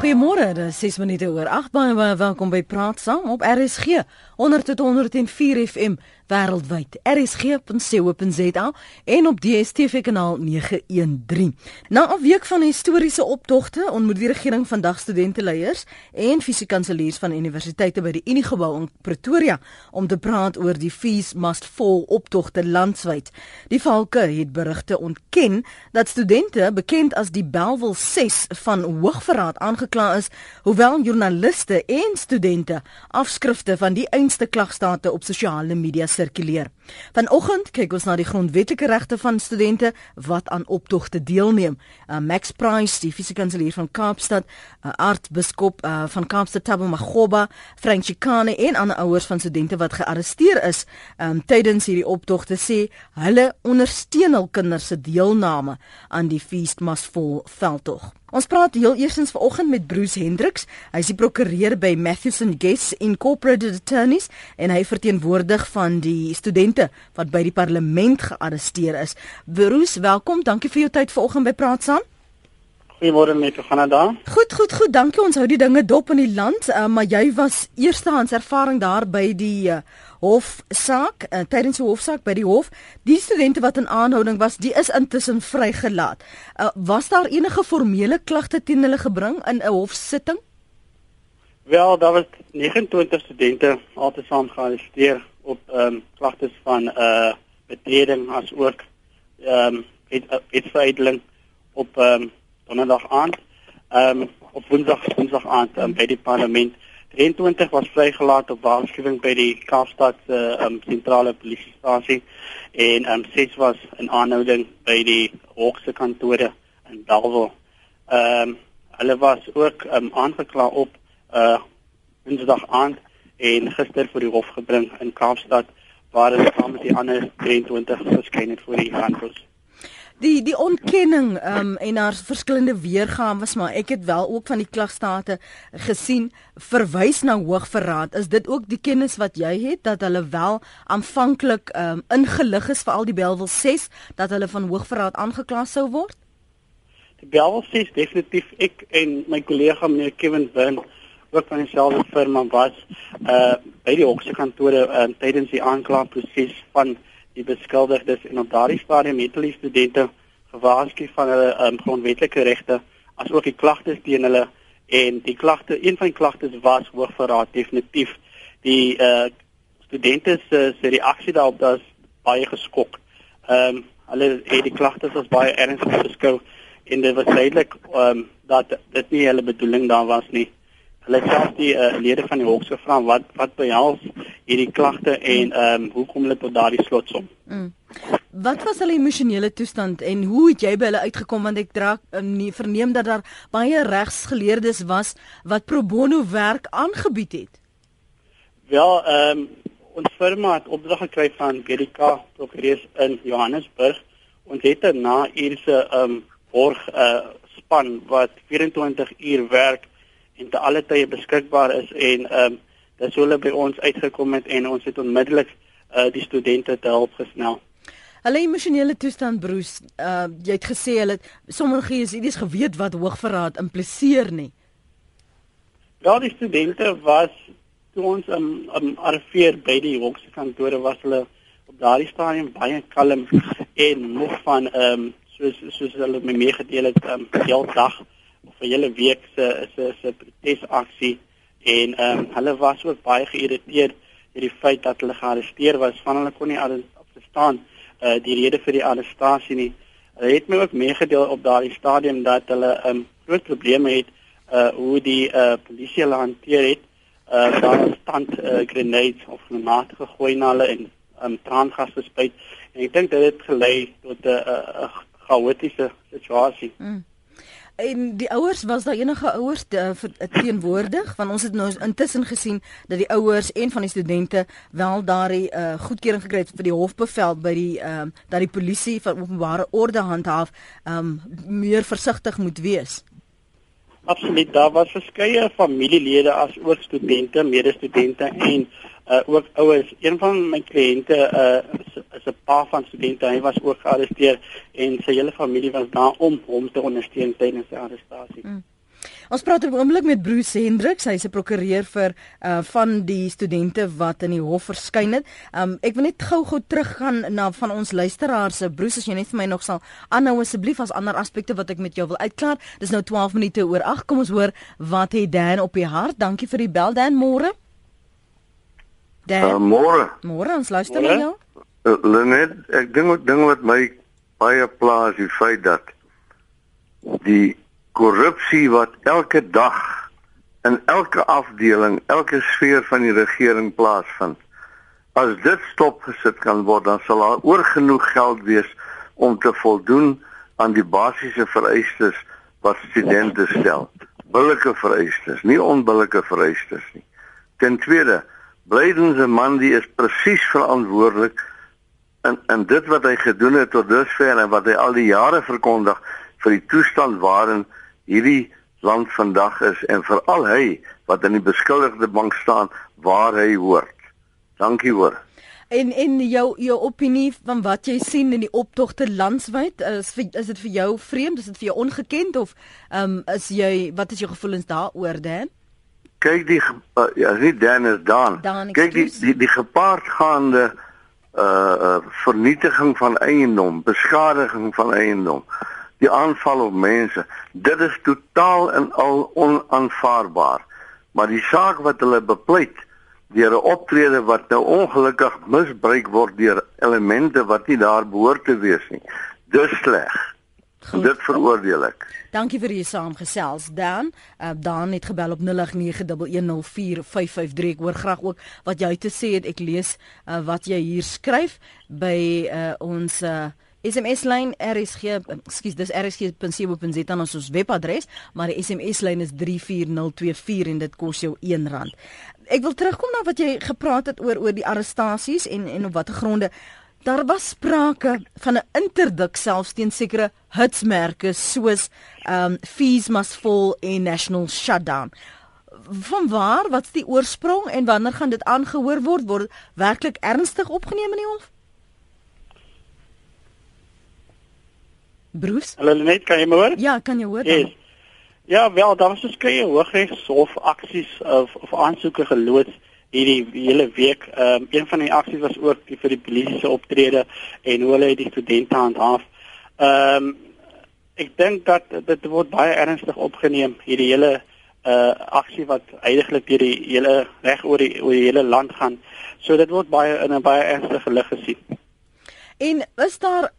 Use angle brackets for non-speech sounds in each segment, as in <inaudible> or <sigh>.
Goeiemôre, dis 6 minute oor 8 baie baie welkom by Praat Saam op RSG 100 tot 104 FM wêreldwyd. RSG.co.za en op DStv kanaal 913. Na 'n week van historiese optogte ontmoet die regering vandag studenteleiers en fisiekanseliers van universiteite by die Unigebou in Pretoria om te praat oor die Fees Must Fall optogte landwyd. Die Valke het berigte ontken dat studente bekend as die Belwel 6 van hoogverraad aangekla is, hoewel joernaliste en studente afskrifte van die einste klagstate op sosiale media circular Vanoggend kyk ons na die grondwetlike regte van studente wat aan optogte deelneem. Uh, Max Price, die fisiekanselier van Kaapstad, uh, aartsbiskop uh, van Kaapstad Thabo Magoba, Frank Chikane en ander ouers van studente wat gearresteer is um, tydens hierdie optogte sê hulle ondersteun hul kinders se deelname aan die Feast Must Fall veldtog. Ons praat heel eersins vanoggend met Bruce Hendriks. Hy is die prokureur by Mathewson Guests Incorporated Attorneys en hy verteenwoordig van die studente wat by die parlement gearresteer is. Bruce, welkom. Dankie vir jou tyd vanoggend by Praat Saam. Goeiemôre met Kanada. Goed, goed, goed. Dankie. Ons hou die dinge dop in die land, uh, maar jy was eerstehands ervaring daar by die uh, hofsaak, uh, tydens die hofsaak by die hof. Die studente wat in aanhouding was, die is intussen vrygelaat. Uh, was daar enige formele klagte teen hulle gebring in 'n hofsitting? Wel, daar was 29 studente altesaam gearresteer op ehm um, klagtes van uh betreding as ook ehm um, het veredeling op ehm um, donderdag aand. Ehm um, op woensdag woensdag aand um, by die parlement. 23 was vrygelaat op waarskuwing by die Kaapstad se uh, um, sentrale polisiestasie en ehm um, 6 was in aanhouding by die Hoogste kantore in Dalwil. Ehm um, hulle was ook ehm um, aangekla op uh woensdag aand en gister voor die hof gebring in Kaapstad waar hulle saam met die ander 23 verskyn het voor die handels. Die die ontkenning um, en haar verskillende weergawe was maar ek het wel ook van die klagstate gesien verwys na hoogverraad. Is dit ook die kennis wat jy het dat hulle wel aanvanklik um, ingelig is vir al die Belwel 6 dat hulle van hoogverraad aangekla sou word? Die Belwel 6 definitief ek en my kollega meneer Kevin Wyn ook van dieselfde firma was uh by die hoogste kantore uh, tydens die aanklaagproses van die beskuldigdes en op daardie stadium het hulle studente gewaarsku van hulle um, grondwetlike regte asook die klagtes teen hulle en die klagte een van die klagtes was hoogverraad definitief die uh studente se se reaksie daarop was baie geskok. Ehm um, hulle het die klagtes as baie ernstig beskou en dit was duidelik ehm um, dat dit nie hulle bedoeling daar was nie. Hulle self die uh, lede van die hof gevra wat wat behels hierdie klagte en ehm um, hoe kom hulle tot daardie slotsom? Mm. Wat was hulle emosionele toestand en hoe het jy by hulle uitgekom want ek dra um, verneem dat daar baie regsgeleerdes was wat pro bono werk aangebied het. Wel, ehm um, ons firma het opdrag gekry van GDK prokureurs in Johannesburg. Ons het 'n na uurse ehm um, borg uh, span wat 24 uur werk en te alle tye beskikbaar is en ehm um, dis hulle by ons uitgekom het en ons het onmiddellik uh die studente te help gesnel. Hulle emosionele toestand broers, uh jy het gesê hulle sommige is idies geweet wat hoogverraad impliseer nie. Ja, die studente was toe ons um, um arriveer by die hoogste kantore was hulle op daardie stadium baie kalm <laughs> en nog van ehm um, soos soos hulle my meegedeel het um heel dag vir hele week se se se protesaksie en ehm um, hulle was ook baie geïrriteerd deur die feit dat hulle gearresteer was van hulle kon nie verstaan uh, die rede vir die arrestasie nie. Hulle het my ook meegedeel op daardie stadium dat hulle ehm um, groot probleme het uh hoe die uh polisie hulle hanteer het. Uh daar stand uh, grenades of granate gegooi na hulle en ehm um, traangas gespuit en ek dink dit het gelei tot 'n uh, uh, chaotiese situasie. Mm. En die ouers was daar enige ouers te, uh, teenwoordig want ons het nou intussen gesien dat die ouers en van die studente wel daardie uh, goedkeuring gekry het vir die hofbevel by die uh, dat die polisie van openbare orde handhaaf um, meer versigtig moet wees. Absoluut, daar was verskeie familielede as ook studente, medestudente en uh, ook ouers. Een van my kliënte uh, is 'n pa van studente. Hy was ook gearresteer en sy hele familie was daar om hom te ondersteun tydens die arrestasie. Mm. Ons praat op oomblik met Bruce Hendriks, hy's 'n prokureur vir uh van die studente wat in die hof verskyn het. Um ek wil net gou-gou teruggaan na van ons luisteraars se Bruce as jy net vir my nog sal aanhou asseblief as ander aspekte wat ek met jou wil uitklaar. Dis nou 12 minute oor 8. Kom ons hoor wat het Dan op die hart. Dankie vir die bel Dan môre. Dan uh, môre. Môre ons luister na jou. Uh, Lenet, ek dink ding wat my baie plaas die feit dat die korrupsie wat elke dag in elke afdeling, elke sfeer van die regering plaasvind. As dit stopgesit kan word, dan sal daar oor genoeg geld wees om te voldoen aan die basiese vereistes wat studente stel. Billike vereistes, nie onbillike vereistes nie. Ten tweede, Blyden se man die is presies verantwoordelik in in dit wat hy gedoen het tot dusver en wat hy al die jare verkondig vir die toestand waarin hierdie land vandag is en veral hy wat in die beskuldigde bank staan waar hy hoort. Dankie hoor. En en jou jou opinie van wat jy sien in die optogte landwyd is is dit vir jou vreemd, is dit vir jou ongekend of ehm um, is jy wat is jou gevoelens daaroor dan? Kyk die uh, ja, nie dan is dan. dan Kyk die die, die gepaardgaande uh uh vernietiging van eiendom, beskadiging van eiendom die aanval op mense. Dit is totaal en al onaanvaarbaar. Maar die saak wat hulle bepleit deur 'n optrede wat nou ongelukkig misbruik word deur elemente wat nie daar behoort te wees nie. Dis sleg. Goed. Dit veroordeel ek. Dankie vir u saamgesels Dan. Uh, Dan het gebel op 0891104553. Ek hoor graag ook wat jy te sê het. Ek lees uh, wat jy hier skryf by uh, ons uh, SMS lyn RSG, ekskuus, dis rsg.co.za ons ons webadres, maar die SMS lyn is 34024 en dit kos jou R1. Ek wil terugkom na wat jy gepraat het oor oor die arrestasies en en op watter gronde daar was sprake van 'n interdik selfs teen sekere hitsmerke soos um fees must fall in national shutdown. Van waar wat's die oorsprong en wanneer gaan dit aangehoor word word werklik ernstig opgeneem in die hof? Bruce? Hallo net, kan jy my hoor? Ja, kan jy hoor? Yes. Ja, wel, daar was verskeie hooggeregshof aksies of of aansoeke geloods hierdie hele week. Ehm um, een van die aksies was ook die vir die polisie se optrede en hoe hulle die studente handhaaf. Ehm um, ek dink dat dit word baie ernstig opgeneem hierdie hele uh aksie wat eintlik deur die hele reg oor die oor die hele land gaan. So dit word baie in 'n baie ernstige lig gesien. En is daar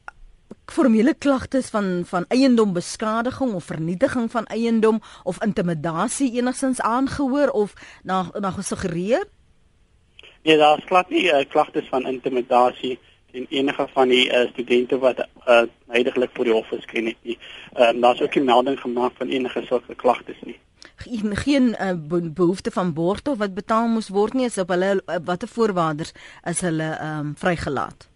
formele klagtes van van eiendombeskadiging of vernietiging van eiendom of intimidasie enigstens aangehoor of na na gesuggereer? Nee, daar is glad nie uh, klagtes van intimidasie teen enige van die uh, studente wat uh, heidaglik voor die hof verskyn het nie. Ehm uh, daar's ook nie melding gemaak van enige sulke klagtes nie. Geen geen uh, behoefte van borgte wat betaal moes word nie, is op hulle uh, watter voorwaardes is hulle ehm um, vrygelaat?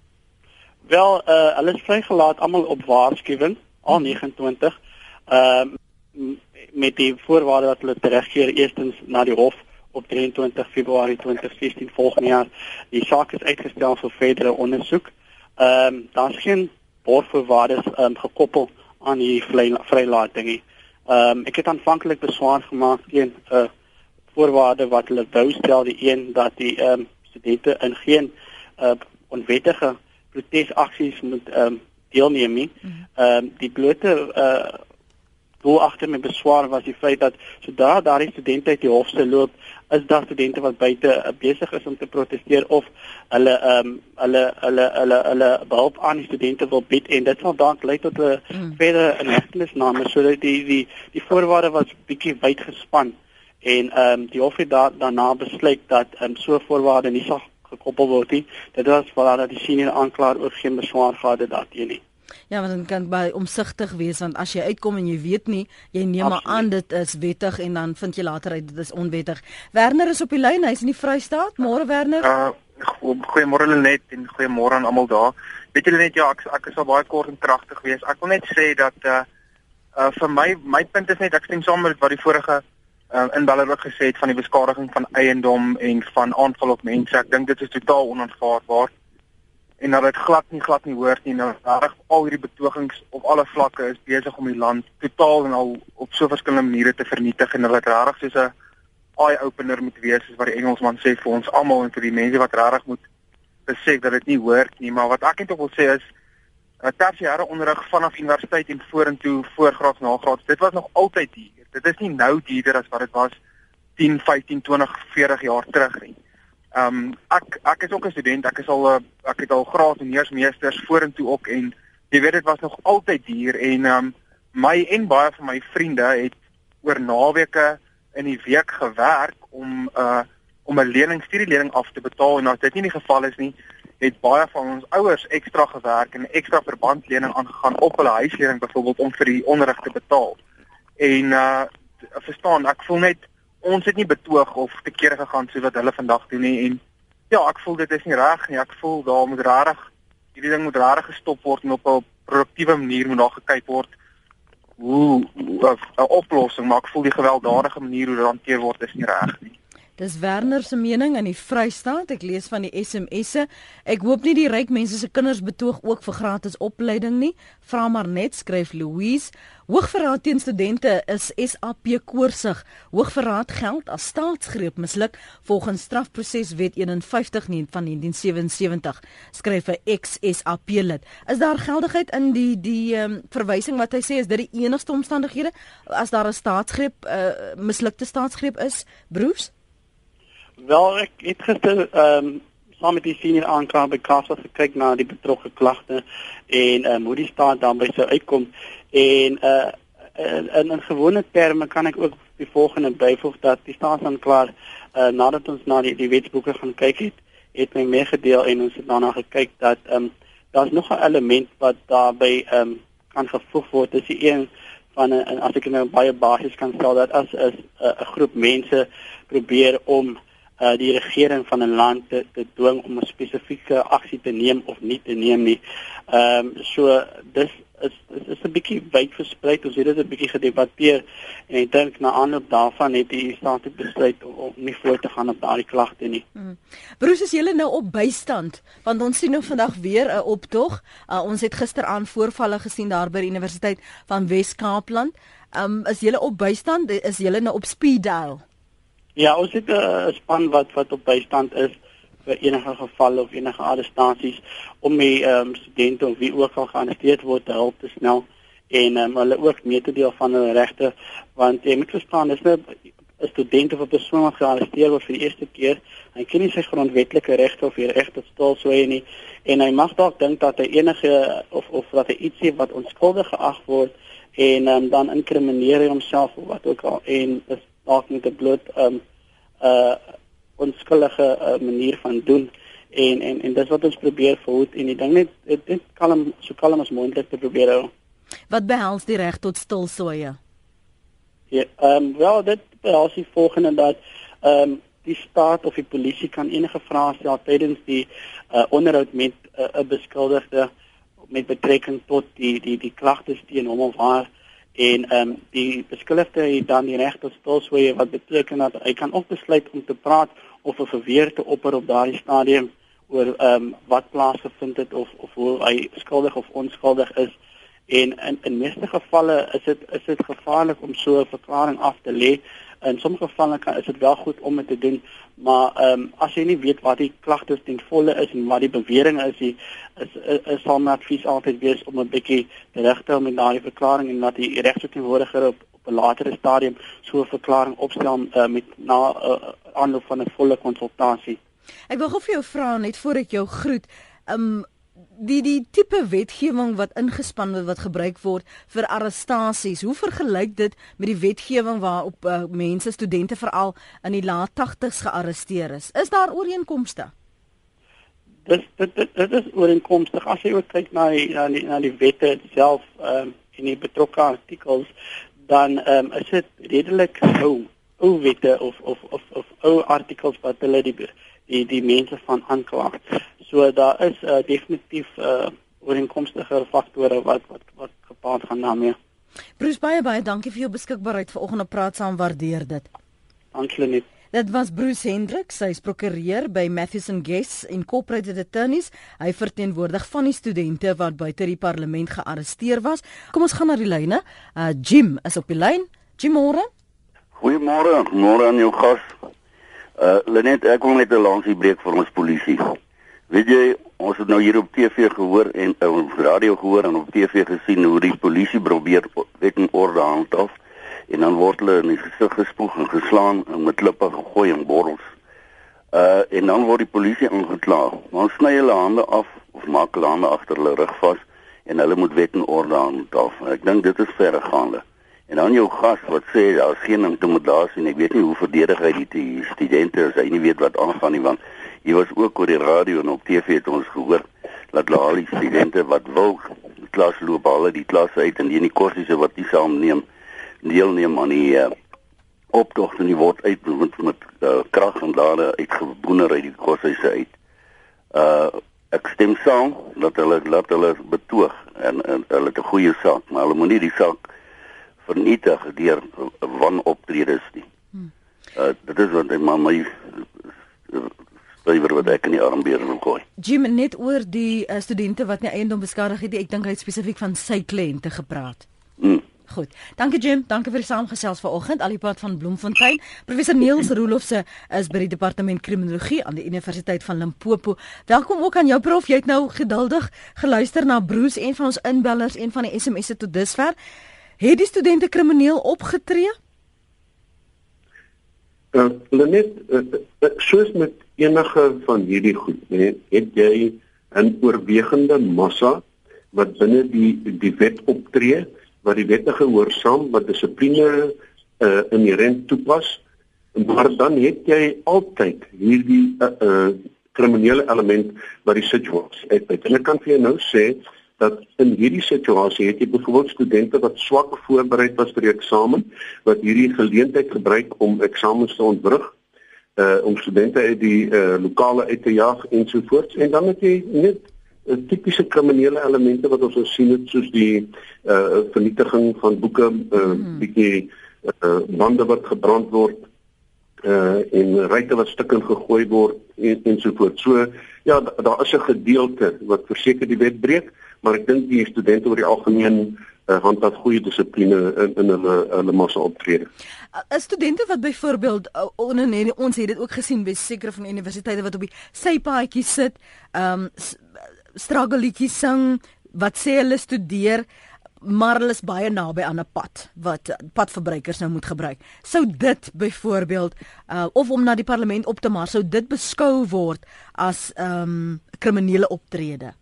Wel, uh hulle is vrygelaat almal op waarskuwing, al 29. Ehm uh, met die voorwaarde dat hulle terugkeer eerstens na die hof op 23 Februarie 2016 volgende jaar. Die saak is uitgestel vir verdere ondersoek. Ehm um, daar's geen borgvoorwaardes ehm um, gekoppel aan die vrylating nie. Ehm um, ek het aanvanklik beswaar gemaak teen 'n uh, voorwaarde wat hulle wou stel die een dat die ehm um, studente in geen uh, onwettige protesaksies moet ehm um, deelneem nie. Mhm. Ehm um, die blote uh doel agter my beswaar was die feit dat sodra daardie studente uit die hof se loop, is daar studente wat buite uh, besig is om te proteseer of hulle ehm um, hulle hulle hulle hulle behulp aan die studente wil bied en dit sal dalk lei tot 'n mm. verdere inhegtenisname sodat die die die voorwaarde was bietjie wyd gespan en ehm um, die hof het da, daarna besluit dat ehm um, so voorwaarde nie sal gekoppel word nie. Dit was waar dat die senior aanklaer ook geen beswaar gehad het daarteen nie. Ja, want dan kan by omsigtig wees want as jy uitkom en jy weet nie, jy neem maar aan dit is wettig en dan vind jy later uit dit is onwettig. Werner is op die lyn, hy's in die Vrystaat. Môre Werner. Uh, goeiemôre Lenet en goeiemôre aan almal daar. Weet julle net ja, ek ek is al baie kort en kragtig wees. Ek wil net sê dat uh uh vir my my punt is net ek stem saam met wat die vorige uh, inbeller ook gesê het van die beskadiging van eiendom en van aanval op mense. Ek dink dit is totaal onaanvaarbaar. En dat dit glad nie glad nie hoort nie. Nou reg al hierdie betogings op alle vlakke is besig om die land totaal en al op so verskillende maniere te vernietig en dat dit reg soos 'n eye opener moet wees soos wat die Engelsman sê vir ons almal en vir die mense wat regtig moet besef dat dit nie hoort nie, maar wat ek net wil sê is 'n tersiêre onderrig vanaf universiteit en vorentoe voorgraads nagraads. Dit was nog altyd hier. Dit is nie nou duurder as wat dit was 10, 15, 20, 40 jaar terug nie. Ehm um, ek ek is ook 'n student. Ek is al eh, ek het al graad en hoogemeesters vorentoe ook en jy weet dit was nog altyd hier en ehm um, my en baie van my vriende het oor naweke in die week gewerk om uh om 'n lening studielening af te betaal en as dit nie die geval is nie, het baie van ons ouers ekstra gewerk en ekstra verbandlening aangegaan op hulle huislening byvoorbeeld om vir die onderrig te betaal. En uh verstaan, ek voel net ons het nie betoog of te kere gegaan so wat hulle vandag doen nie en ja, ek voel dit is nie reg nie. Ek voel daar moet regtig hierdie ding moet regtig gestop word en op 'n produktiewe manier moet daar gekyk word hoe 'n oplossing maar ek voel die gewelddadige manier hoe dit hanteer word is nie reg nie. Dis Werner se mening in die Vrystaat. Ek lees van die SMS'e. Ek hoop nie die ryk mense se kinders betoog ook vir gratis opleiding nie. Vra maar net, skryf Louise. Hoogverraad teen studente is SAP koorsig. Hoogverraad geld as staatsgreep misluk volgens strafproseswet 51 van 1977. Skryf 'n ex-SAP lid. Is daar geldigheid in die die um, verwysing wat hy sê is dit die enigste omstandighede as daar 'n staatsgreep uh, mislukte staatsgreep is? Bruce Wel ek het gister ehm um, saam met die senior aanklaer by Kassa gekyk na die betrokke klagte en ehm um, hoe die staat dan by sou uitkom en uh in 'n gewone terme kan ek ook die volgende byvoeg dat die staatsaanklaer uh nadat ons na die die wetsboeke gaan kyk het, het my meegedeel en ons het daarna gekyk dat ehm um, daar's nog 'n element wat daarbey ehm um, kan gevoeg word. Dis die een van 'n as ek nou baie basies kan stel dat as 'n 'n groep mense probeer om uh, die regering van 'n land te, te dwing om 'n spesifieke aksie te neem of nie te neem nie. Ehm um, so dis is is, is 'n bietjie wyd versprei. Ons het dit 'n bietjie gedebatteer en ek dink na aanloop daarvan het die staat besluit om nie voort te gaan op daardie klagte nie. Hmm. Bruce, is julle nou op bystand? Want ons sien nou vandag weer 'n optog. Uh, ons het gisteraand voorvalle gesien daar by Universiteit van Wes-Kaapland. Ehm um, is julle op bystand? Is julle nou op speed dial? Ja, ons het 'n uh, span wat wat op bystand is vir enige geval of enige arrestasies om die ehm um, studente of wie ook al gearresteer word te help te snel en um, hulle ook mee te deel van hulle regte want jy moet verstaan dis nou 'n student of 'n persoon wat gearresteer word vir die eerste keer hy ken nie sy grondwetlike regte of hy reg tot stil so nie en hy mag dalk dink dat hy enige of of dat hy ietsie wat onskuldig geag word en um, dan inkrimineer hy homself of wat ook al en is dalk met 'n bloot um uh onskuldige uh, manier van doen en en en dis wat ons probeer verhoed en ek dink net dit, dit kalm so kalm as moontlik te probeer hou. Wat behels die reg tot stilsoeye? Ja, ehm um, wel dit behels die volgende dat ehm um, die staat of die polisie kan enige vrae stel tydens die uh, onderhoud met uh, 'n uh, beskuldigde met betrekking tot die die die klagtes teen hom of haar en ehm um, die beskuldigde het dan die reg tot stilswyge wat beteken dat hy kan ook besluit om te praat of 'n verweer te opper op daardie stadium oor ehm um, wat plaasgevind het of of hoe hy skuldig of onskuldig is. En in in meeste gevalle is dit is dit gevaarlik om so 'n verklaring af te lê in sommige gevalle kan is dit wel goed om dit te doen maar ehm um, as jy nie weet wat die klagtes ten volle is en wat die bewering is die is is, is sal my advies altyd wees om 'n bietjie te hou met daardie verklaring en dat die regsverteenwoordiger op op 'n latere stadium so 'n verklaring opstel uh, met na uh, aanloop van 'n volle konsultasie Ek wil gou vir jou vra net voor ek jou groet um, die die tipe wetgewing wat ingespan word wat gebruik word vir arrestasies hoe vergelyk dit met die wetgewing waarop uh, mense studente veral in die laat 80s gearresteer is? Is daar ooreenkomste? Dis dit dit, dit is ooreenkomstig. As jy ook kyk na na die na die wette self um, in die betrokke artikels dan um, is dit redelik ou ou wette of of of of ou artikels wat hulle die die die mense van aankla So daar is uh, definitief uh ooreenkomstige faktore wat wat wat gepaard gaan daarmee. Bruce baie baie dankie vir jou beskikbaarheid vanoggend op praat saam waardeer dit. Dankie net. Dit was Bruce Hendriks, hy is prokureur by Matheson Guests Incorporated Attorneys. Hy verteenwoordig van die studente wat buite die parlement gearresteer was. Kom ons gaan na die lyne. Uh Jim is op die lyn. Jim môre. Goeiemôre, môre aan jou gas. Uh Lenet, ek wil net 'n lansie breek vir ons polisie. Weet jy, ons het nou hier op TV gehoor en uh, op radio gehoor en op TV gesien hoe die polisie probeer wet en orde handhaaf en dan word hulle in die gesig gespoeg en geslaan en met klippe gegooi en borrels. Uh en dan word die polisie aangekla. Maar sny hulle hande af of maak hulle hande agter hulle rug vas en hulle moet wet en orde handhaaf. Ek dink dit is verregaande. En dan jou gas wat sê daar is geen intimidasie en ek weet nie hoe verdedig hy die, die studente as hy nie weet wat aangaan nie want hy was ook oor die radio en op TV het ons gehoor dat al die studente wat wil klas loop al die klasse uit en die nie kursusse wat hulle saamneem deelneem aan die uh, optog en die word uit met, met uh, krag en dade uitgeboener uit die koshuise uit. Uh ek stem saam dat hulle laat hulle betoog en, en hulle het 'n goeie saak, maar hulle moenie die saak vernietig deur wanoptredes nie. Hmm. Uh dit is wat my my Bywer wat ek in die armbeer wil gooi. Jim net oor die uh, studente wat nie eiendom beskadig het nie. Ek dink hy het spesifiek van sy kliënte gepraat. Mm. Goed. Dankie Jim, dankie vir die saamgesels vanoggend al die pad van Bloemfontein. Professor Niels Roelofse is by die departement kriminologie aan die Universiteit van Limpopo. Welkom ook aan jou prof. Jy het nou geduldig geluister na Bruce en van ons inbellers en van die SMS'e tot dusver. Het die studente krimineel opgetree? Uh, net uh, soos met enige van hierdie goed, hè, het jy 'n oorwegende massa wat binne die die wet optree wat die wette gehoorsaam, wat dissipline uh inherent toepas. Maar dan het jy altyd hierdie uh, uh kriminele element wat die situasie uitbuit. En ek kan vir jou nou sê dat in hierdie situasie het jy byvoorbeeld studente wat swak voorberei was vir die eksamen wat hierdie geleentheid gebruik om eksamens te ontwrig uh om studente uit die uh lokale uit te jaag ensovoorts en dan het jy net uh, tipiese kriminele elemente wat ons sien het soos die uh vernietiging van boeke, uh bietjie uh bande wat gebrand word uh en ryte wat stukkend gegooi word en ensovoorts. So ja, daar is 'n gedeelte wat verseker die wet breek, maar ek dink die studente oor die algemeen uh, dat goeie dissipline in in hulle hulle massa optrede. As studente wat byvoorbeeld uh, ons het dit ook gesien by sekere van universiteite wat op die sypaadjies sit, ehm um, struggle liedjies sing wat sê hulle studeer maar hulle is baie naby aan 'n pad wat padverbruikers nou moet gebruik. Sou dit byvoorbeeld uh, of om na die parlement op te maar sou dit beskou word as 'n um, kriminele optrede?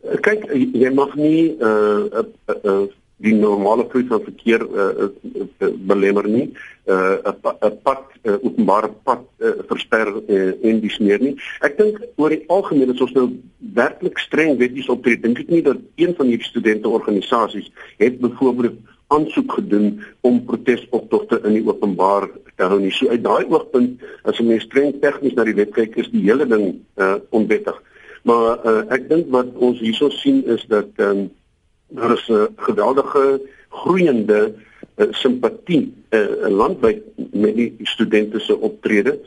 Kyk, jy mag nie 'n uh, uh, uh, die normale vloei van verkeer uh, uh, belemmer nie. 'n uh, 'n pad uh, openbare pad uh, versper uh, en dis meer nie. Ek dink oor die algemeen as ons nou werklik streng wetties optree, dink ek nie dat een van hierdie studenteorganisasies het byvoorbeeld aansoek gedoen om protesoptogte in die openbaar te hou nie. So uit daai oogpunt as 'n mens streng tegnies na die wet kyk, is die hele ding uh, onwettig. Maar uh, ek dink wat ons hierso sien is dat um, daar is 'n geweldige groeiende uh, simpatie uh, landwyd met die studente se optrede.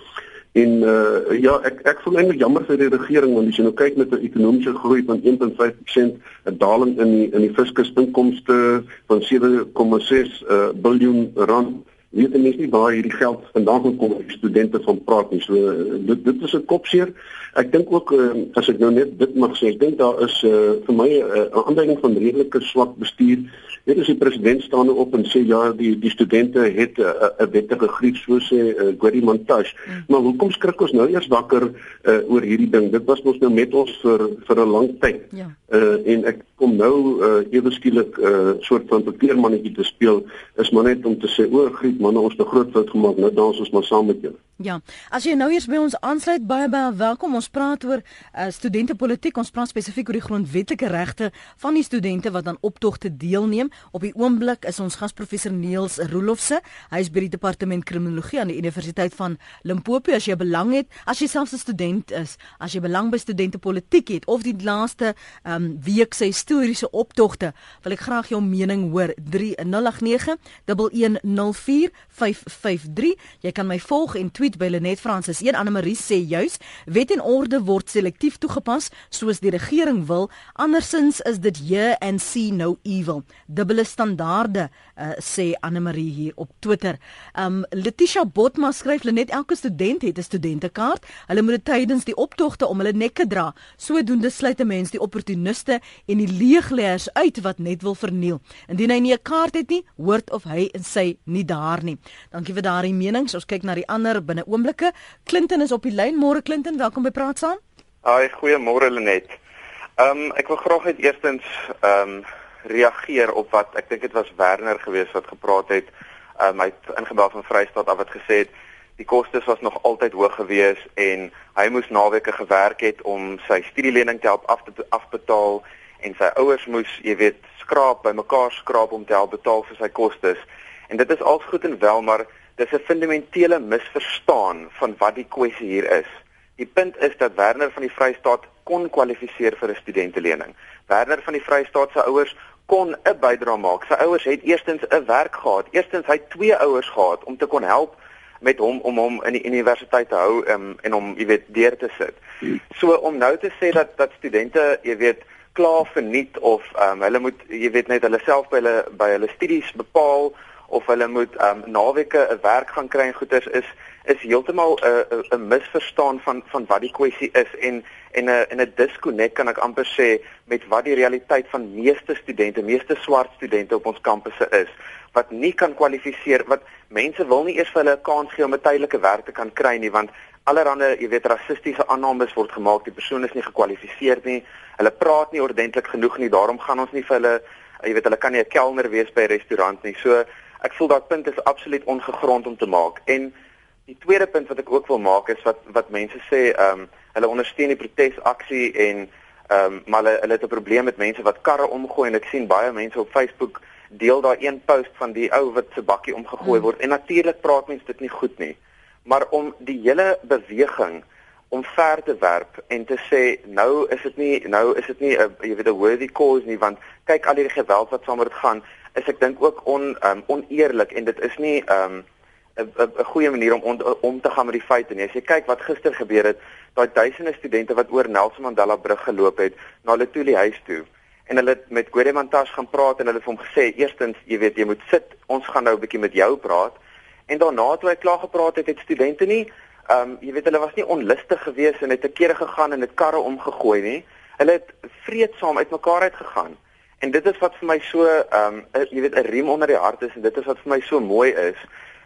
En uh, ja, ek ek voel eintlik jammer vir die regering want as jy nou kyk met 'n ekonomiese groei van 1.5%, 'n daling in die in die fiskusinkomste van 7,6 uh, biljoen rand weet mense nie waar hierdie geld vandaan het die studente van praat nie so dit dit is 'n kopseer ek dink ook uh, as ek nou net dit mag sê ek dink daar is uh, vir my 'n uh, aanduiding van redelike swak bestuur Dit is die president staan op en sê ja die die studente het 'n uh, wettige grief so sê uh, Gary Montage. Mm. Maar hoekom skrik ons nou eers wakker uh, oor hierdie ding? Dit was mos nou met ons vir vir 'n lang tyd. Ja. Uh, en ek kom nou uh, ewe skielik 'n uh, soort van papier mannetjie te speel is maar net om te sê o, griep man, ons 'n groot fout gemaak. Nou dans ons maar saam met julle. Ja, as jy nou eers by ons aansluit, baie baie welkom. Ons praat oor uh, studentepolitiek. Ons praat spesifiek oor die grondwetlike regte van die studente wat aan optogte deelneem. Op die oomblik is ons gasprofessor Niels Roelofse. Hy is by die departement kriminologie aan die Universiteit van Limpopo. As jy belang het, as jy selfs 'n student is, as jy belang by studentepolitiek het of die laaste um, week se historiese optogte, wil ek graag jou mening hoor. 3089 1104 553. Jy kan my volg en tweet by Lenet Francis. Een Anne Marie sê juis wet en orde word selektief toegepas soos die regering wil. Andersins is dit here and see no evil. Dubbele standaarde uh, sê Anne Marie hier op Twitter. Um Letitia Botma skryf Lenet elke student het 'n studentekaart. Hulle moet dit tydens die optogte om hulle nekke dra. Sodoende sluit 'n mens die opportuniste en die leegleers uit wat net wil verniel. Indien hy nie 'n kaart het nie, hoort of hy en sy nie daar nie. Dankie vir daardie menings. Ons kyk na die ander binne oomblikke. Clinton is op die lyn. Môre Clinton, welkom by Praat saam. Haai, goeiemôre Lenet. Ehm um, ek wil graag net eerstens ehm um, reageer op wat ek dink dit was Werner gewees wat gepraat het. Ehm um, hy het ingebel van Vrystaat af wat gesê het die kostes was nog altyd hoog gewees en hy moes naweke gewerk het om sy studielening te help af te afbetaal en sy ouers moes, jy weet, skraap bymekaar skraap om te help betaal vir sy kostes. En dit is als goed en wel, maar dis 'n fundamentele misverstaan van wat die kwessie hier is. Die punt is dat Werner van die Vrystaat kon kwalifiseer vir 'n studentelening. Werner van die Vrystaat se ouers kon 'n bydrae maak. Sy ouers het eerstens 'n werk gehad. Eerstens hy twee ouers gehad om te kon help met hom om hom in die universiteit te hou um, en om jy weet deur te sit. So om nou te sê dat dat studente, jy weet, klaar verniet of um, hulle moet jy weet net hulle self by hulle by hulle studies bepaal of hulle moet um naweke 'n werk gaan kry en goeders is is heeltemal 'n 'n misverstaan van van wat die kwessie is en en 'n en 'n disconnect kan ek amper sê met wat die realiteit van meeste studente, meeste swart studente op ons kampusse is wat nie kan kwalifiseer wat mense wil nie eers vir hulle 'n kans gee om 'n tydelike werk te kan kry nie want allerhande, jy weet, rassistiese aannames word gemaak, die persoon is nie gekwalifiseer nie. Hulle praat nie ordentlik genoeg nie, daarom gaan ons nie vir hulle jy weet, hulle kan nie 'n kelner wees by 'n restaurant nie. So ek voel dat punt is absoluut ongegrond om te maak. En die tweede punt wat ek ook wil maak is wat wat mense sê, ehm um, hulle ondersteun die protesaksie en ehm um, maar hulle hulle het 'n probleem met mense wat karre omgooi en ek sien baie mense op Facebook deel daar een post van die ou wat se bakkie omgegooi hmm. word. En natuurlik praat mense dit nie goed nie. Maar om die hele beweging om ver te werp en te sê nou is dit nie nou is dit nie 'n jy weet 'n worthy cause nie want kyk al hierdie geweld wat saam met dit gaan is ek dink ook on um, oneerlik en dit is nie 'n um, 'n goeie manier om on, om te gaan met die feite nie. As jy kyk wat gister gebeur het, daai duisende studente wat oor Nelson Mandela brug geloop het na toe huis toe en hulle het met Godemantas gaan praat en hulle het hom gesê eerstens, jy weet jy moet sit, ons gaan nou 'n bietjie met jou praat. En daarna toe hy klaar gepraat het, het studente nie Ehm um, jy weet hulle was nie onlustig geweest en het te kere gegaan en het karre omgegooi nie. Hulle het vreedsaam uitmekaar uitgegaan. En dit is wat vir my so ehm um, jy weet 'n riem onder die hart is en dit is wat vir my so mooi is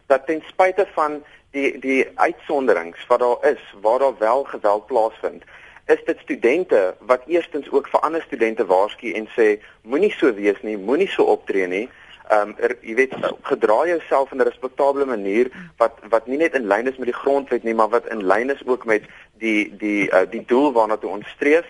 dat ten spyte van die die uitsonderings wat daar is waar daar wel geweld plaasvind is dit studente wat eerstens ook vir ander studente waarsku en sê moenie so wees nie moenie so optree nie. Ehm um, er, jy weet gedra jouself in 'n respekteerbare manier wat wat nie net in lyn is met die grondwet nie maar wat in lyn is ook met die die uh, die doel waarna toe ons streef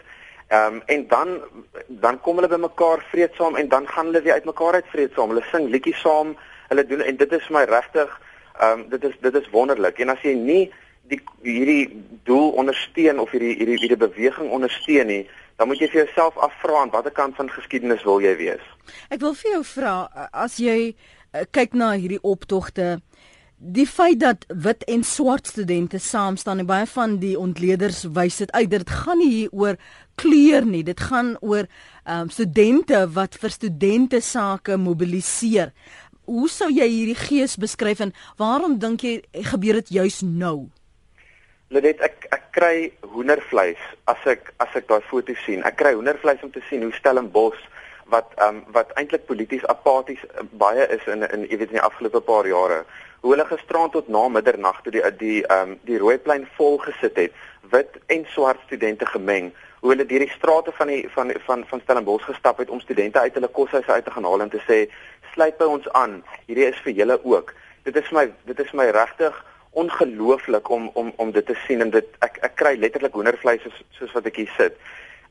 Ehm um, en dan dan kom hulle bymekaar vreedsaam en dan gaan hulle weer uitmekaar uit vreedsaam. Hulle sing liedjies saam. Hulle doen en dit is vir my regtig ehm um, dit is dit is wonderlik. En as jy nie die hierdie doel ondersteun of hierdie hierdie hierdie beweging ondersteun nie, dan moet jy vir jouself afvra aan watter kant van geskiedenis wil jy wees? Ek wil vir jou vra as jy uh, kyk na hierdie optogte Die feit dat wit en swart studente saam staan en baie van die ontleeders wys dit uit dit gaan nie hier oor kleur nie dit gaan oor um, studente wat vir studente sake mobiliseer. Hoe sou jy hierdie gees beskryf en waarom dink jy gebeur dit juis nou? Lenet ek ek kry hoendervleis as ek as ek daai foto sien. Ek kry hoendervleis om te sien hoe Stellenbosch wat um, wat eintlik polities apaties uh, baie is in in jy weet in die afgelope paar jare hoe hulle gisterand tot na middernag toe die die ehm um, die Rooiplein vol gesit het, wit en swart studente gemeng, hoe hulle deur die strate van die van van van Stellenbosch gestap het om studente uit hulle koshuise uit te gaan haal en te sê sluit by ons aan, hierdie is vir julle ook. Dit is my dit is my regtig ongelooflik om om om dit te sien en dit ek ek kry letterlik hoendervleis soos soos wat ek hier sit.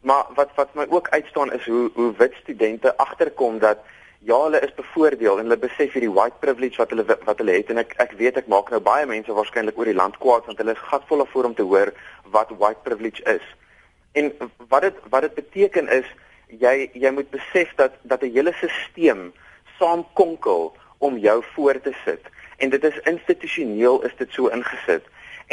Maar wat wat my ook uitstaan is hoe hoe wit studente agterkom dat ja, hulle is bevoordeel en hulle besef hierdie white privilege wat hulle wat hulle het en ek ek weet ek maak nou baie mense waarskynlik oor die land kwaad want hulle is gatvol daarvoor om te hoor wat white privilege is. En wat dit wat dit beteken is jy jy moet besef dat dat 'n hele stelsel saam konkel om jou voor te sit en dit is institusioneel is dit so ingesit.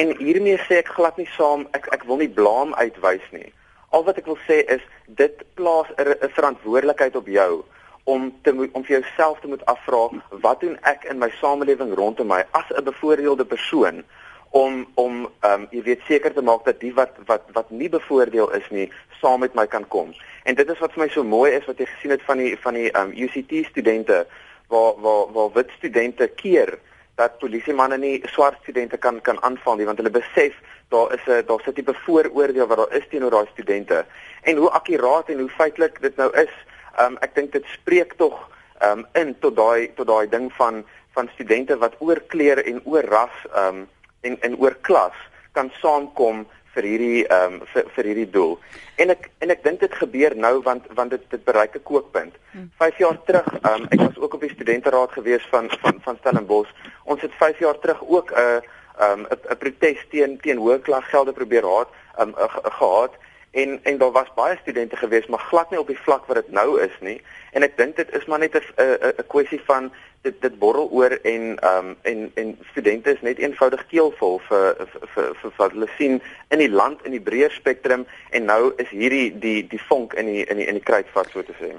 En hiermee sê ek glad nie saam ek ek wil nie blaam uitwys nie. Al wat ek wil sê is dit plaas 'n verantwoordelikheid op jou om te om vir jouself te moet afvra wat doen ek in my samelewing rondom my as 'n bevoordeelde persoon om om ehm um, jy weet seker te maak dat die wat wat wat nie bevoordeel is nie saam met my kan kom. En dit is wat vir my so mooi is wat jy gesien het van die van die ehm um, UCT studente waar waar waar wit studente keer dat polisiemanne nie swart studente kan kan aanval nie want hulle besef daar is 'n daar's 'n tipe vooroordeel wat daar is teenoor daai studente. En hoe akkuraat en hoe feitelik dit nou is um, ek dink dit spreek tog um, in tot daai tot daai ding van van studente wat oor kleer en oor ras um, en en oor klas kan saamkom vir hierdie ehm um, vir, vir hierdie doel. En ek en ek dink dit gebeur nou want want dit dit bereik 'n kookpunt. 5 jaar terug, ehm um, ek was ook op die studenteraad gewees van van van Stellenbosch. Ons het 5 jaar terug ook 'n ehm 'n protes teen teen hoë klaggelde probeer raad ehm um, gehad en en daar was baie studente gewees maar glad nie op die vlak wat dit nou is nie. En ek dink dit is maar net 'n 'n 'n kwessie van dit dit borrel oor en ehm um, en en studente is net eenvoudig keelvol vir vir vir, vir wat hulle sien in die land in die breër spektrum en nou is hierdie die die vonk in die in die in die kruitvat so te sê.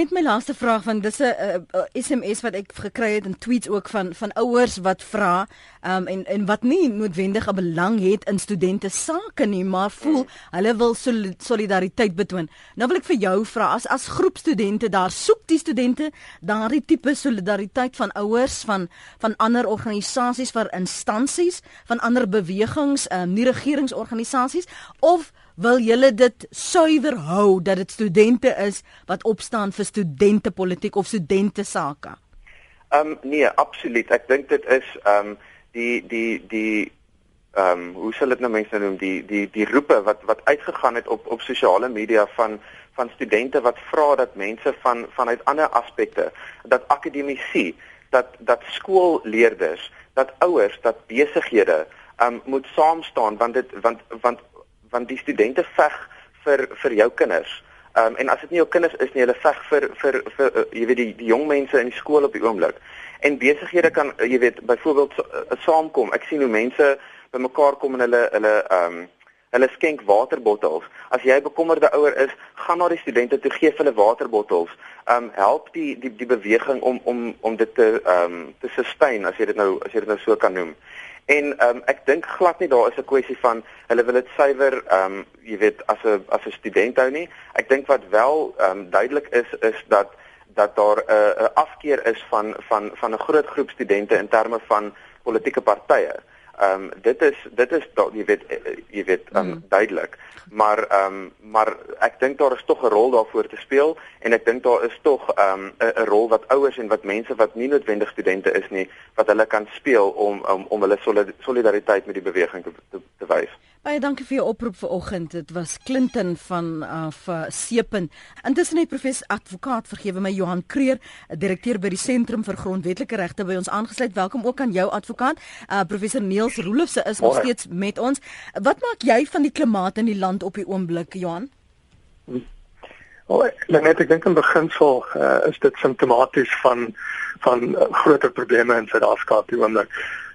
Net my laaste vraag van dis 'n SMS wat ek gekry het en tweets ook van van ouers wat vra ehm um, en en wat nie noodwendig 'n belang het in studente sake nie maar voel hmm. hulle wil solidariteit betoon. Nou wil ek vir jou vra as as groep studente daar soek die studente daardie tipe solidariteit van ouers van van ander organisasies vir instansies van ander bewegings um, nie regeringsorganisasies of wil julle dit suiwer hou dat dit studente is wat opstaan vir studentepolitiek of studente sake Ehm um, nee absoluut. Ek dink dit is ehm um, die die die ehm um, hoe sal dit nou mense noem? Die die die roepe wat wat uitgegaan het op op sosiale media van van studente wat vra dat mense van vanuit ander aspekte dat akademici dat dat skoolleerders dat ouers dat besighede um, moet saam staan want dit want want want die studente veg vir vir jou kinders. Um, en as dit nie jou kinders is nie hulle veg vir vir vir uh, jy weet die die jong mense in die skool op die oomblik. En besighede kan uh, jy weet byvoorbeeld uh, saamkom. Ek sien hoe mense bymekaar kom en hulle hulle ehm um, Hulle skenk waterbottels. As jy bekommerde ouer is, gaan na die studente toe gee hulle waterbottels. Um help die die die beweging om om om dit te um te sustain as jy dit nou as jy dit nou so kan noem. En um ek dink glad nie daar is 'n kwessie van hulle wil dit suiwer um jy weet as 'n as 'n student hou nie. Ek dink wat wel um duidelik is is dat dat daar 'n uh, afkeer is van van van 'n groot groep studente in terme van politieke partye. Ehm um, dit is dit is da, jy weet eh, eh, jy weet um, mm. duidelik. Maar ehm um, maar ek dink daar is tog 'n rol daarvoor te speel en ek dink daar is tog ehm um, 'n rol wat ouers en wat mense wat nie noodwendig studente is nie wat hulle kan speel om om om hulle solidariteit met die beweging te te, te wys. Baie dankie vir jou oproep vanoggend. Dit was Clinton van af uh, Sepen. Intussen het professor advokaat vergewe my Johan Kreer, direkteur by die Sentrum vir Grondwetlike Regte by ons aangesluit. Welkom ook aan jou advokaat. Uh, professor Niels Roelofse is nog steeds met ons. Wat maak jy van die klimaat in die land op die oomblik, Johan? Oh, net ek dink in beginsel uh, is dit simptomaties van van uh, groter probleme in Suid-Afrika op die oomblik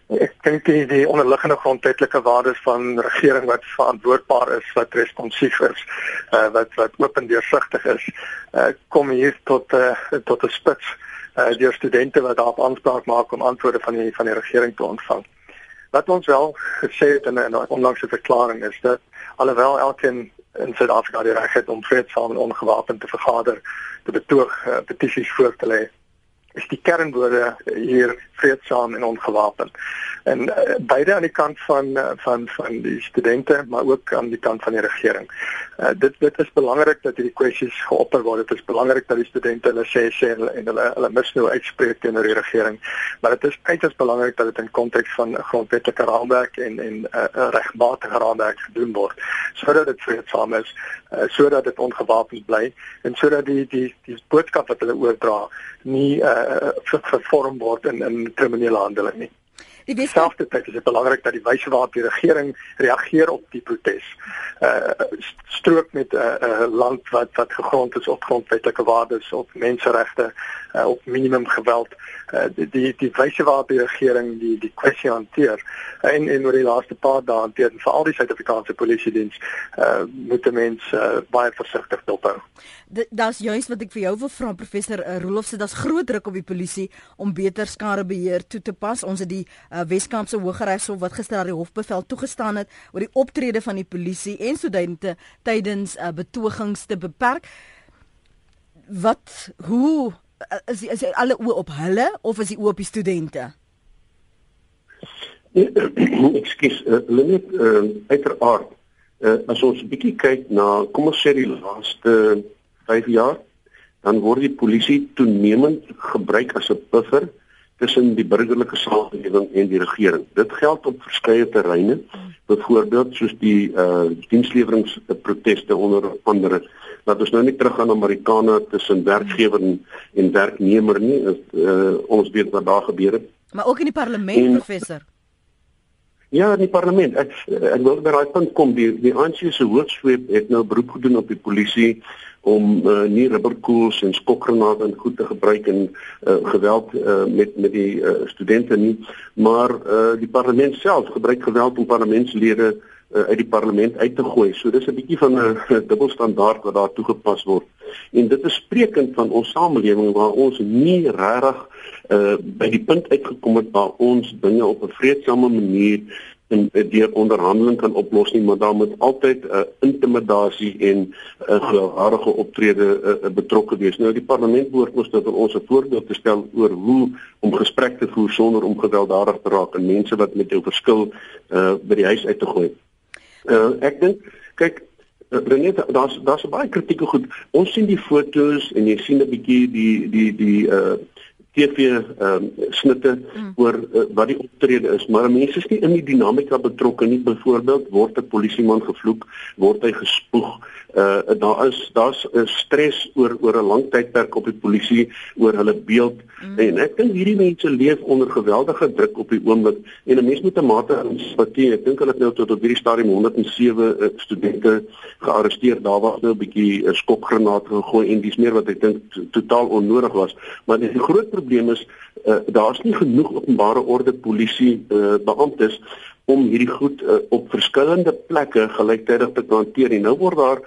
ek dink die, die onderliggende grondwetlike waardes van regering wat verantwoordbaar is, wat responsief is, uh, wat wat oop en deursigtig is, uh, kom hier tot uh, tot 'n spits uh, deur studente wat daarop aanspraak maak om antwoorde van die van die regering te ontvang. Wat ons wel gesê het in 'n onlangse verklaring is dat alhoewel elkeen in Suid-Afrika die reg het om vreedsaam en ongewapend te vergader, te betoog, uh, petisies voor te lê is die kernwoorde hier vreedsaam en ongewapen. En uh, beide aan die kant van uh, van van die studente maar ook aan die kant van die regering. Uh, dit dit is belangrik dat hierdie kwessies geopper word. Dit is belangrik dat die studente hulle sê sê en hulle hulle, hulle mis nou uitspreek teenoor die regering. Maar dit is uiters belangrik dat dit in konteks van 'n grondwetlike raamwerk en en 'n uh, regmatige raamwerk gedoen word sodat dit vreedsaam is, uh, sodat dit ongewapend bly en sodat die die die boodskap wat hulle oordra nie uh, vervorm word in in kriminele handeling nie. Die dieselfde tyd is dit belangrik dat die wyse waarop die regering reageer op die protes. Uh strook met 'n uh, uh, land wat wat gegrond is op grondwetlike waardes, op menseregte, uh, op minimum geweld. Uh, die die, die wyse waarop die regering die die kwessie hanteer uh, en en oor die laaste paar dae hanteer en veral die Suid-Afrikaanse polisie diens uh moet mense uh, baie versigtig dophou daar's juist wat ek vir jou wil vra professor uh, Rolof sê daar's groot druk op die polisie om beter skadebeheer toe te pas. Ons het die uh, Weskaapse Hooggeregshof wat gister aan die hofbevel toegestaan het oor die optrede van die polisie en studente tydens uh, betogings te beperk. Wat hoe is is alle oë op hulle of is die oë op die studente? <clears throat> Ekskuus, uh, hulle net uh, uiteraard uh, as ons 'n bietjie kyk na kom ons sê die laaste 5 jaar, dan word die polisie toenemend gebruik as 'n buffer tussen die burgerlike samelewing en die regering. Dit geld op verskeie terreine, byvoorbeeld soos die uh diensleweringsproteste onder andere. Laat ons nou nie terug aan Amerikaane tussen werkgewer en, en werknemer nie, is, uh ons weet wat daar gebeur het. Maar ook in die parlement, en, professor. Ja, in die parlement. Ek ek wil by daai punt kom. Die die ANC se hoofsweep het nou beroep gedoen op die polisie om uh, nie rubberkoels en skokgranate en goed te gebruik en uh, geweld uh, met met die uh, studente nie maar uh, die parlement self gebruik geweld om parlementslede uh, uit die parlement uit te gooi so dis 'n bietjie van 'n <laughs> dubbelstandaard wat daar toegepas word en dit is sprekend van ons samelewing waar ons nie regtig uh, by die punt uitgekom het waar ons dinge op 'n vredesame manier en eh, deur onderhandeling kan oplos nie, maar daar moet altyd 'n uh, intimidasie en 'n uh, geharde optrede uh, betrokke wees. Nou die parlement behoort mos dat ons 'n voorbeeld te stel oor hoe om gesprek te voer sonder om gewelddadig te raak en mense wat met jou verskil uh, by die huis uit te gooi. Uh, ek dink kyk Renet daar's daar's baie kritieke goed. Ons sien die fotos en jy sien 'n bietjie die die die uh TV ehm um, snitte mm. oor uh, wat die optrede is, maar mense is nie in die dinamika betrokke nie. Byvoorbeeld word 'n polisieman gevloek, word hy gespoeg. Uh daar is daar's 'n stres oor oor 'n lang tydperk op die polisie oor hulle beeld mm. en ek dink hierdie mense leef onder geweldige druk op die oomblik en 'n mens moet 'n mate van simpatie. Ek dink hulle het nou tot op hierdie stadium 107 uh, studente gearresteer. Daar was nou 'n bietjie 'n uh, skokgranaat gegooi en dis meer wat ek dink totaal onnodig was. Maar die groot probleem is uh, daar's nie genoeg openbare orde polisie uh, beamptes om hierdie goed uh, op verskillende plekke gelyktydig te hanteer. En nou word daar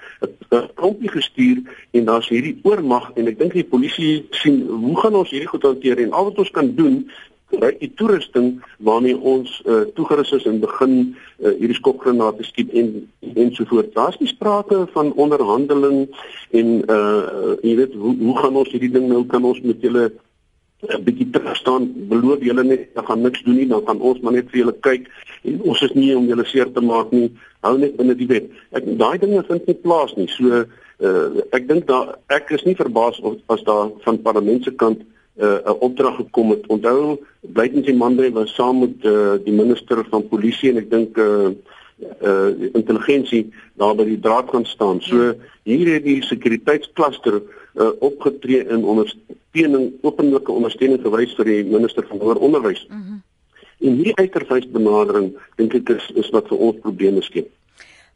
'n klompie gestuur en daar's hierdie oormag en ek dink die polisie sien hoe gaan ons hierdie goed hanteer en al wat ons kan doen Right, die toerusting waarmee ons uh, toegerus is en begin uh, hierdie skokgranate skiet en ensovoorts. Daar's nie sprake van onderhandeling en uh jy weet hoe hoe gaan ons hierdie ding nou kan ons met julle 'n bietjie terug staan, beloof julle net dat gaan niks doen nie, dan gaan ons maar net vir julle kyk en ons is nie om julle seer te maak nie. Hou net binne die wet. Ek daai dinge vind nie plaas nie. So uh, ek dink daar ek is nie verbaas of as daar van parlement se kant uh, 'n uh, opdrag gekom het. Onthou, Blytens en Mandela was saam met uh, die minister van polisie en ek dink uh, uh intelligensie daar by die draad gaan staan. So hier het die sekuriteitskluster uh, opgetree in ondersteuning openlike ondersteuning gewys vir die minister van hoër onderwys. Mm -hmm. En hierdie uiterwys benadering dink ek is is wat vir ons probleme skep.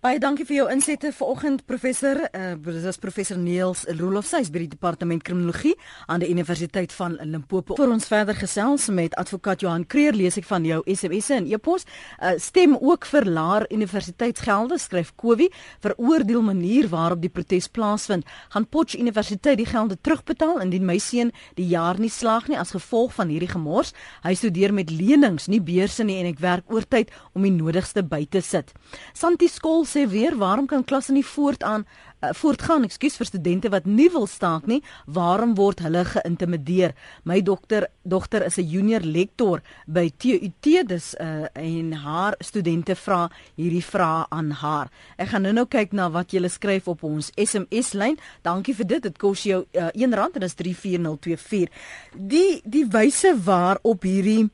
Baie dankie vir jou insette vanoggend professor. Uh, dit is professor Niels Roloff sy by die departement kriminologie aan die Universiteit van Limpopo. Vir ons verder gesels met advokaat Johan Kreer lees ek van jou SMS'e en e-pos. Uh, stem ook vir laer universiteitsgelde skryf Kowie veroordeel manier waarop die protes plaasvind. Gaan Potch Universiteit die gelde terugbetaal indien my seun die jaar nie slaag nie as gevolg van hierdie gemors. Hy studeer met lenings, nie beurse nie en ek werk oortyd om die nodigste by te sit. Santi Skool sê weer, waarom kan klasse nie voortaan uh, voortgaan, ekskuus vir studente wat nie wil staak nie, waarom word hulle geïntimideer? My dokter dogter is 'n junior lektor by TUT dis uh, en haar studente vra hierdie vrae aan haar. Ek gaan nou-nou kyk na wat julle skryf op ons SMS lyn. Dankie vir dit. Dit kos jou uh, R1 en dis 34024. Die die wyse waarop hierdie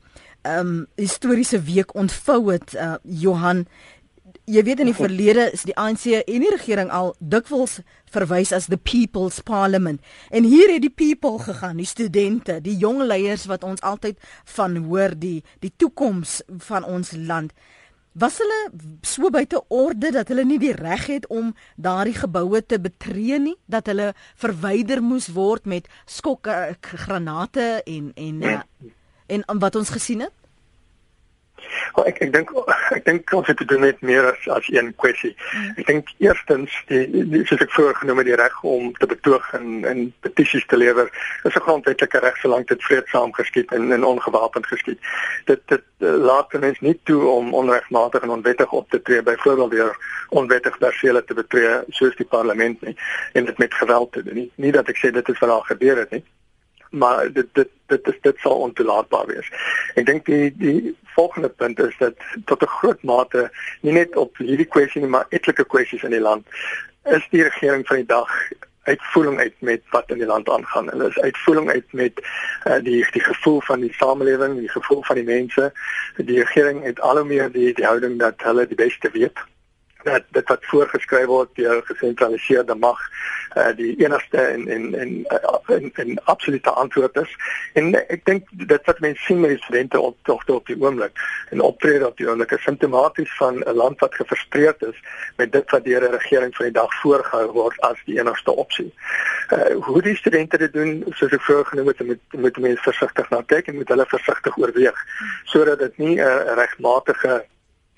ehm um, historiese week ontvou het uh, Johan jy weet in die verlede is die ANC en die regering al dikwels verwys as the people's parliament. En hier het die people gegaan die studente die jong leiers wat ons altyd van hoor die die toekoms van ons land. Was hulle so buite orde dat hulle nie die reg het om daardie geboue te betree nie? Dat hulle verwyder moes word met skokke granate en en en, en wat ons gesien het Oh, ek ek dink <laughs> ek dink ons het te doen met meer as as een kwessie. Ek dink eerstens die, die soos ek voorgenoem het die reg om te betoog en en petisies te lewer is 'n grondwetlike reg solank dit vreedsaam geskied en en ongewapend geskied. Dit dit uh, laat mense nie toe om onregmatig en onwettig op te tree byvoorbeeld deur onwettig persele te betree soos die parlement nie en dit met geweld te doen nie. Nie dat ek sê dit is wat daar gebeur het nie maar dit dit dit is dit sal ontoelaatbaar wees. Ek dink die die volgende punt is dat tot 'n groot mate nie net op hierdie kwessie nie, maar etlike kwessies in die land is die regering van die dag uitvoering uit met wat in die land aangaan. Hulle is uitvoering uit met uh, die die gevoel van die samelewing, die gevoel van die mense. Die regering het al hoe meer die die houding dat hulle die beste weet dat dit wat voorgeskryf word deur gesentraliseerde mag uh, die enigste en en en uh, en, en absolute antwoord is en ek dink dit wat mense sien met die studente op togte op die oomblik en optrede op die oomblik is simptomaties van 'n land wat gefrustreerd is met dit wat deur 'n regering van die dag voorgehou word as die enigste opsie. Uh, hoe die studente dit doen soos ek vroeër genoem het moet moet mense versigtig na kyk en moet hulle versigtig oorweeg sodat dit nie 'n uh, regmatige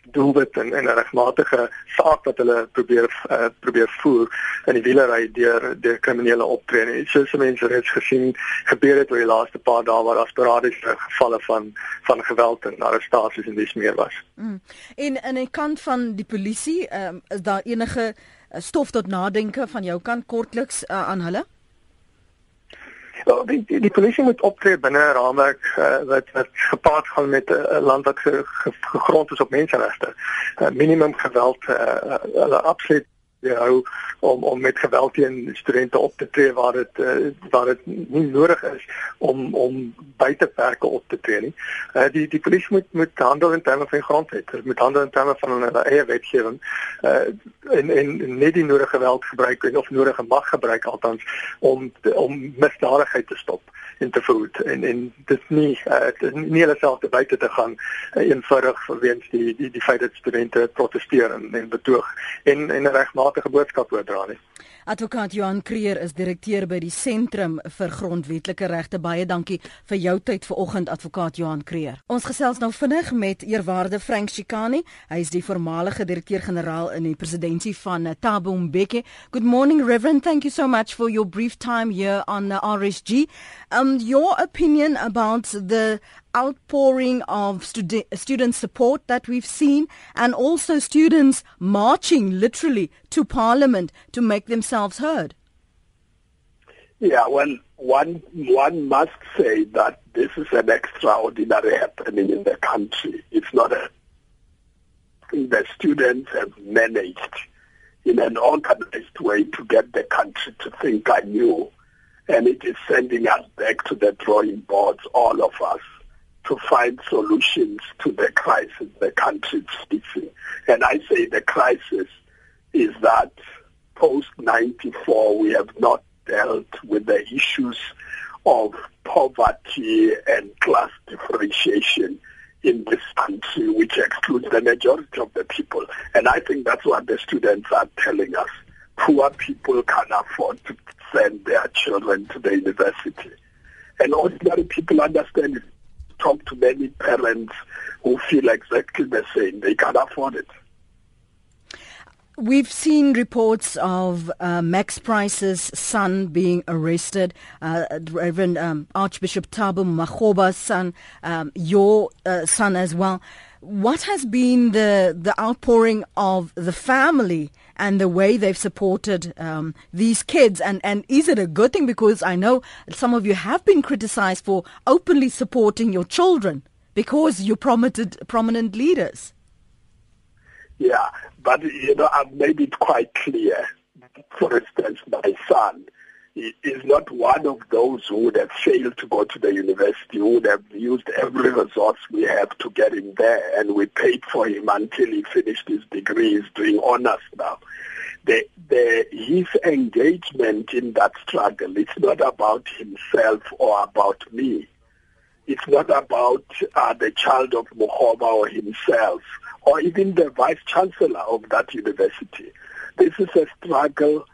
doelwit en 'n regmatige saak wat hulle probeer uh, probeer voer in die wielery deur deur kriminele optrede. Soos mense reeds gesien gebeur het oor die laaste paar dae waar daar sporadiese gevalle van van geweld en arrestasies en dis meer was. Mm. En aan die kant van die polisie, um, is daar enige uh, stof tot nadenke van jou kant kortliks uh, aan hulle? Die die, die moet optree binne 'n raamwerk wat wat gepaard gaan met 'n uh, land wat ge, ge, gegrond is op menseregte. Uh, minimum geweld uh, absoluut hou om om met geweld teen studente op te tree waar dit uh, waar dit nie nodig is om om buiteperke op te tree nie. Uh, die die polisie moet moet handel in terme van grondwet. Hulle moet handel in terme van hulle eie wetgewing. Uh, en en net die nodige geweld gebruik of nodige mag gebruik althans om om misdadigheid te stop en te voed en en dit nie uh, nie hulle self te buite te gaan uh, eenvoudig weens die die die feit dat studente proteseer en, en betoog en en 'n regmatige boodskap oordra nie. Advokaat Johan Creer is direkteur by die Sentrum vir Grondwetlike Regte. Baie dankie vir jou tyd vanoggend advokaat Johan Creer. Ons gesels nou vinnig met eerwaarde Frank Chikani. Hy is die voormalige direkteur-generaal in die presidentskap van Thabo Mbeki. Good morning Reverend. Thank you so much for your brief time here on the RSG. Um your opinion about the outpouring of student support that we've seen and also students marching literally to parliament to make themselves heard. Yeah, well, one one must say that this is an extraordinary happening in the country. It's not a the students have managed in an organized way to get the country to think anew. And it is sending us back to the drawing boards, all of us to find solutions to the crisis the country is facing. And I say the crisis is that post 94 we have not dealt with the issues of poverty and class differentiation in this country, which excludes the majority of the people. And I think that's what the students are telling us. Poor people can afford to send their children to the university. And ordinary people understand it talk to many parents who feel exactly the same. They can't afford it. We've seen reports of uh, Max Price's son being arrested, uh, Reverend um, Archbishop Thabo Makgoba's son, um, your uh, son as well. What has been the the outpouring of the family and the way they've supported um, these kids? And and is it a good thing? Because I know some of you have been criticized for openly supporting your children because you're prominent prominent leaders. Yeah, but you know I've made it quite clear. For instance, my son is not one of those who would have failed to go to the university, who would have used every resource we have to get him there, and we paid for him until he finished his degree. He's doing honors now. The, the, his engagement in that struggle, it's not about himself or about me. It's not about uh, the child of Muhammad or himself, or even the vice chancellor of that university. This is a struggle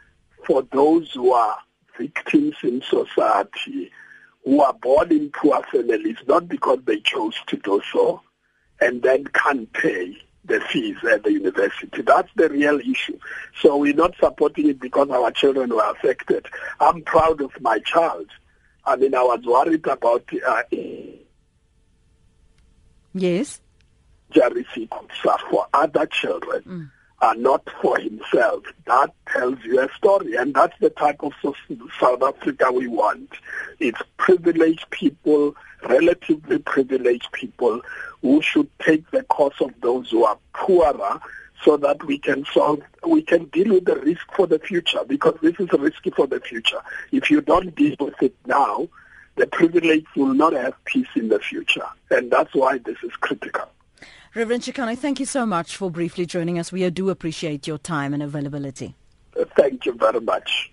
for those who are victims in society who are born in poor families, not because they chose to do so, and then can't pay the fees at the university. That's the real issue. So we're not supporting it because our children were affected. I'm proud of my child. I mean, I was worried about uh, yes, Jerry for other children. Mm are not for himself. That tells you a story, and that's the type of South Africa we want. It's privileged people, relatively privileged people, who should take the cause of those who are poorer so that we can solve, we can deal with the risk for the future because this is a risky for the future. If you don't deal with it now, the privileged will not have peace in the future. And that's why this is critical. Reverend Chikane, thank you so much for briefly joining us. We do appreciate your time and availability. Thank you very much.